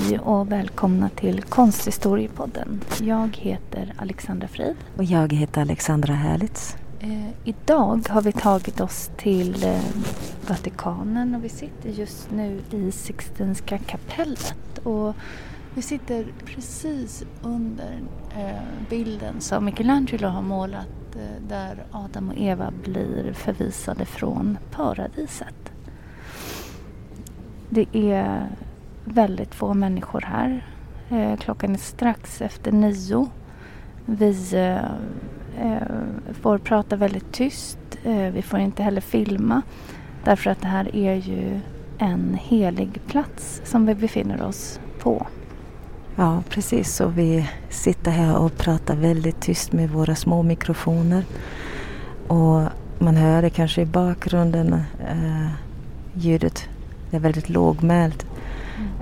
Hej och välkomna till Konsthistoriepodden. Jag heter Alexandra Frid. Och jag heter Alexandra Härlitz. Eh, idag har vi tagit oss till eh, Vatikanen och vi sitter just nu i Sixtinska kapellet. Och vi sitter precis under eh, bilden som Michelangelo har målat eh, där Adam och Eva blir förvisade från paradiset. Det är väldigt få människor här. Eh, klockan är strax efter nio. Vi eh, eh, får prata väldigt tyst. Eh, vi får inte heller filma därför att det här är ju en helig plats som vi befinner oss på. Ja, precis. Och vi sitter här och pratar väldigt tyst med våra små mikrofoner. Och man hör det kanske i bakgrunden, eh, ljudet. Det är väldigt lågmält.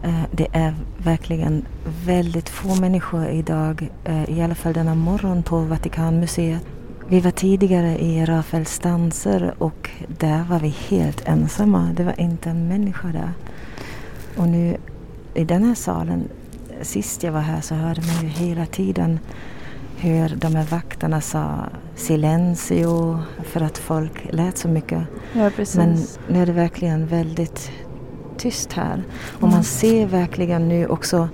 Eh, det är verkligen väldigt få människor idag, eh, i alla fall denna morgon på Vatikanmuseet. Vi var tidigare i Rafaels stanser och där var vi helt ensamma. Det var inte en människa där. Och nu i den här salen, sist jag var här så hörde man ju hela tiden hur de här vakterna sa silencio för att folk lät så mycket. Ja, precis. Men nu är det verkligen väldigt tyst här. Och man ser verkligen nu också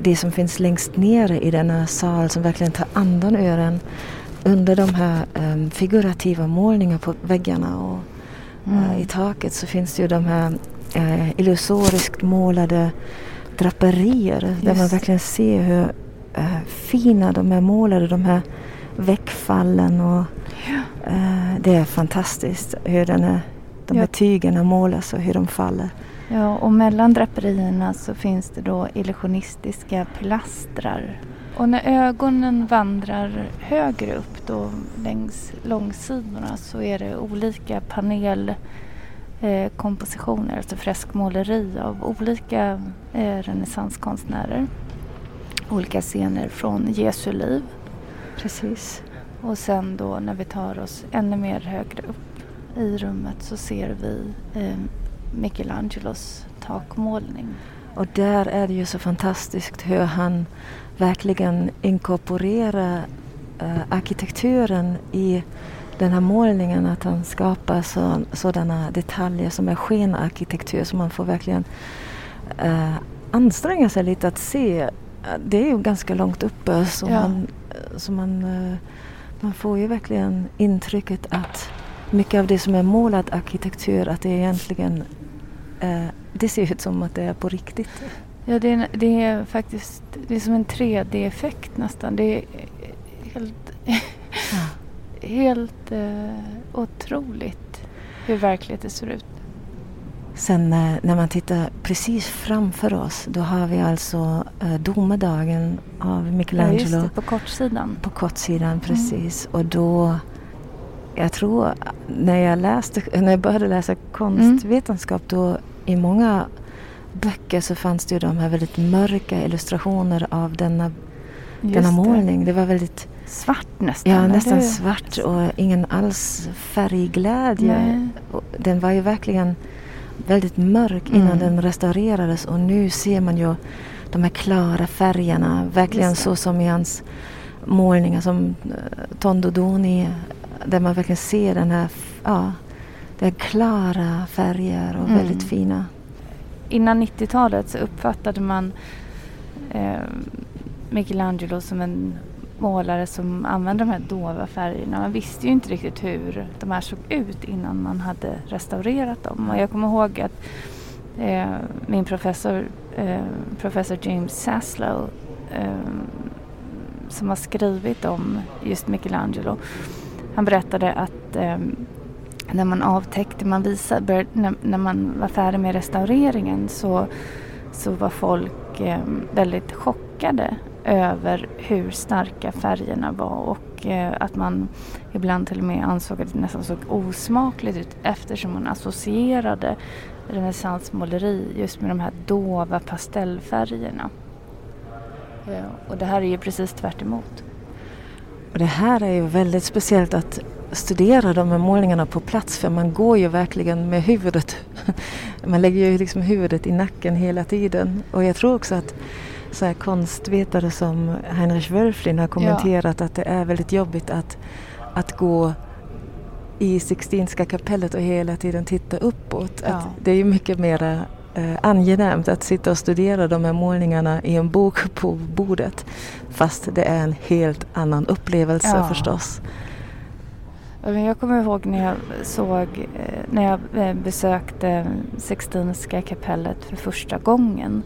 det som finns längst nere i denna sal som verkligen tar andan ur en. Under de här um, figurativa målningarna på väggarna och mm. uh, i taket så finns det ju de här uh, illusoriskt målade draperier Just. där man verkligen ser hur uh, fina de är målade, de här väckfallen och det är fantastiskt hur den är de här tygerna målas och hur de faller. Ja, och mellan draperierna så finns det då illusionistiska pilastrar. Och när ögonen vandrar högre upp då längs långsidorna så är det olika panelkompositioner, eh, alltså freskmåleri av olika eh, renässanskonstnärer. Olika scener från Jesu liv. Precis. Och sen då när vi tar oss ännu mer högre upp i rummet så ser vi eh, Michelangelos takmålning. Och där är det ju så fantastiskt hur han verkligen inkorporerar eh, arkitekturen i den här målningen. Att han skapar så, sådana detaljer som är skenarkitektur som man får verkligen eh, anstränga sig lite att se. Det är ju ganska långt uppe så, ja. man, så man, eh, man får ju verkligen intrycket att mycket av det som är målad arkitektur att det egentligen eh, det ser ut som att det är på riktigt. Ja, det är, det är faktiskt det är som en 3D-effekt nästan. Det är helt, ja. helt eh, otroligt hur verkligheten ser ut. Sen eh, när man tittar precis framför oss då har vi alltså eh, domedagen av Michelangelo. Ja, just det, på kortsidan. På kortsidan, precis. Mm. Och då jag tror när jag, läste, när jag började läsa konstvetenskap då i många böcker så fanns det ju de här väldigt mörka illustrationer av denna, denna målning. Det var väldigt svart nästan. Ja, nästan svart och ingen alls färgglädje. Den var ju verkligen väldigt mörk innan mm. den restaurerades och nu ser man ju de här klara färgerna, verkligen så som i hans målningar som eh, Tondo Doni där man verkligen ser den här, ja, det är klara färger och mm. väldigt fina. Innan 90-talet så uppfattade man eh, Michelangelo som en målare som använde de här dova färgerna. Man visste ju inte riktigt hur de här såg ut innan man hade restaurerat dem. Och jag kommer ihåg att eh, min professor, eh, professor James Saslow, eh, som har skrivit om just Michelangelo, han berättade att eh, när man avtäckte, man visade, började, när, när, man var färdig med restaureringen så, så var folk eh, väldigt chockade över hur starka färgerna var och eh, att man ibland till och med ansåg att det nästan såg osmakligt ut eftersom man associerade renässansmåleri just med de här dova pastellfärgerna. Ja, och det här är ju precis tvärt emot. Och det här är ju väldigt speciellt att studera de här målningarna på plats för man går ju verkligen med huvudet. Man lägger ju liksom huvudet i nacken hela tiden. Och jag tror också att så konstvetare som Heinrich Wölflin har kommenterat ja. att det är väldigt jobbigt att, att gå i Sixtinska kapellet och hela tiden titta uppåt. Ja. Det är ju mycket mer eh, angenämt att sitta och studera de här målningarna i en bok på bordet. Fast det är en helt annan upplevelse ja. förstås. Jag kommer ihåg när jag såg, eh, när jag eh, besökte Sixtinska kapellet för första gången.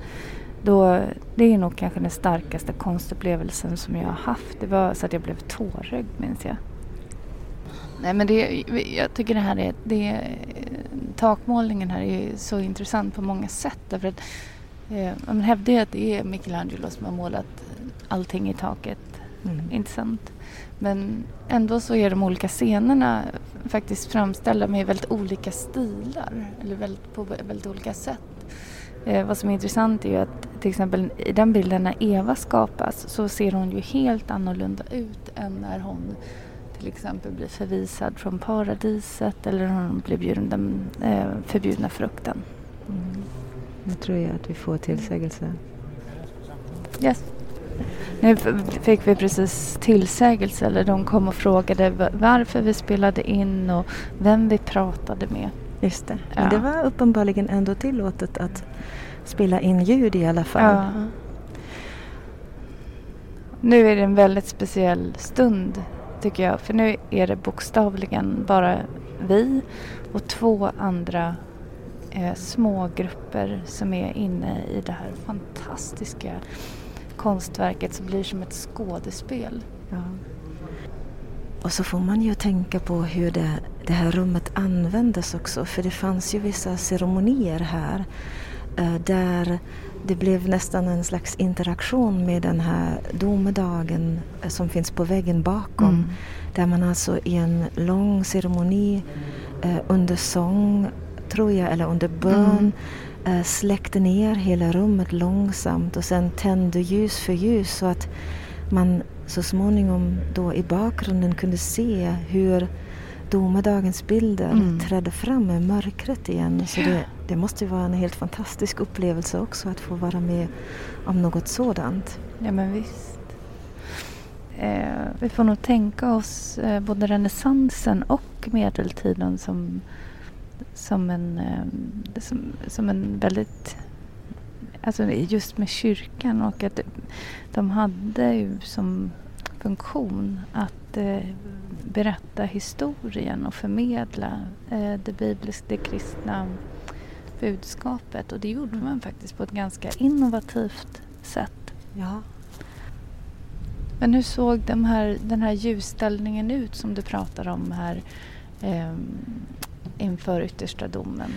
Då, det är nog kanske den starkaste konstupplevelsen som jag har haft. Det var så att jag blev tårögd minns jag. Nej men det, jag tycker det här är, det, takmålningen här är så intressant på många sätt. Därför att, eh, man hävdar ju att det är Michelangelo som har målat allting i taket. Mm. Intressant. Men ändå så är de olika scenerna faktiskt framställda med väldigt olika stilar. Eller väldigt, på väldigt olika sätt. Eh, vad som är intressant är ju att till exempel i den bilden när Eva skapas så ser hon ju helt annorlunda ut än när hon till exempel blir förvisad från paradiset eller hon blir bjuden den eh, förbjudna frukten. Mm. Nu tror jag att vi får tillsägelse. Yes. Nu fick vi precis tillsägelse, eller de kom och frågade varför vi spelade in och vem vi pratade med. Just det. Ja. Det var uppenbarligen ändå tillåtet att spela in ljud i alla fall. Ja. Nu är det en väldigt speciell stund tycker jag. För nu är det bokstavligen bara vi och två andra eh, små grupper som är inne i det här fantastiska konstverket som blir som ett skådespel. Ja. Och så får man ju tänka på hur det, det här rummet användes också för det fanns ju vissa ceremonier här där det blev nästan en slags interaktion med den här domedagen eh, som finns på väggen bakom. Mm. Där man alltså i en lång ceremoni eh, under sång, tror jag, eller under bön mm. eh, släckte ner hela rummet långsamt och sen tände ljus för ljus så att man så småningom då i bakgrunden kunde se hur domedagens bilder mm. trädde fram i mörkret igen. Så det, det måste vara en helt fantastisk upplevelse också att få vara med om något sådant. Ja men visst. Eh, vi får nog tänka oss eh, både renässansen och medeltiden som, som, en, eh, som, som en väldigt Alltså just med kyrkan och att de hade ju som funktion att eh, berätta historien och förmedla eh, det bibliska, det kristna budskapet. Och det gjorde man faktiskt på ett ganska innovativt sätt. Ja. Men hur såg de här, den här ljusställningen ut som du pratar om här eh, inför yttersta domen?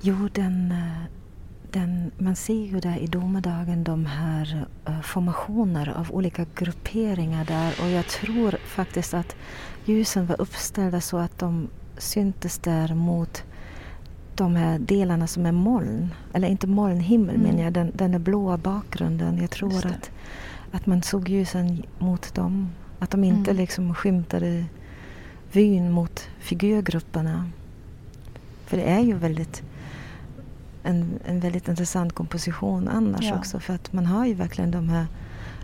Jo, den, eh, den, man ser ju där i domedagen de här uh, formationer av olika grupperingar där och jag tror faktiskt att ljusen var uppställda så att de syntes där mot de här delarna som är moln. Eller inte molnhimmel mm. men jag, den, den är blåa bakgrunden. Jag tror att, att man såg ljusen mot dem. Att de inte mm. liksom skymtade vyn mot figurgrupperna. För det är ju väldigt en, en väldigt intressant komposition annars ja. också. För att man har ju verkligen de här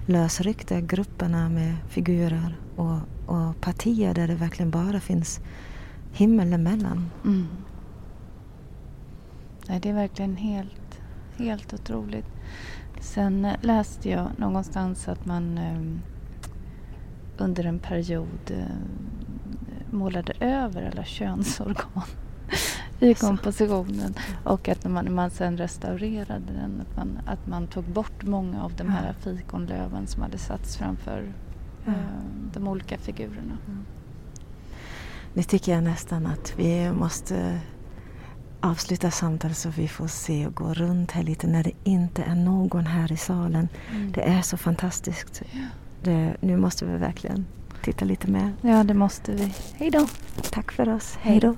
lösryckta grupperna med figurer och, och partier där det verkligen bara finns himmel emellan. Mm. Nej, det är verkligen helt, helt otroligt. Sen eh, läste jag någonstans att man um, under en period uh, målade över alla könsorgan i kompositionen. Och att man, man sen restaurerade den att man, att man tog bort många av de här fikonlöven som hade satts framför uh, de olika figurerna. Mm. Nu tycker jag nästan att vi måste avsluta samtalet så vi får se och gå runt här lite när det inte är någon här i salen. Mm. Det är så fantastiskt. Det, nu måste vi verkligen titta lite mer. Ja, det måste vi. Hej då! Tack för oss. Hej då.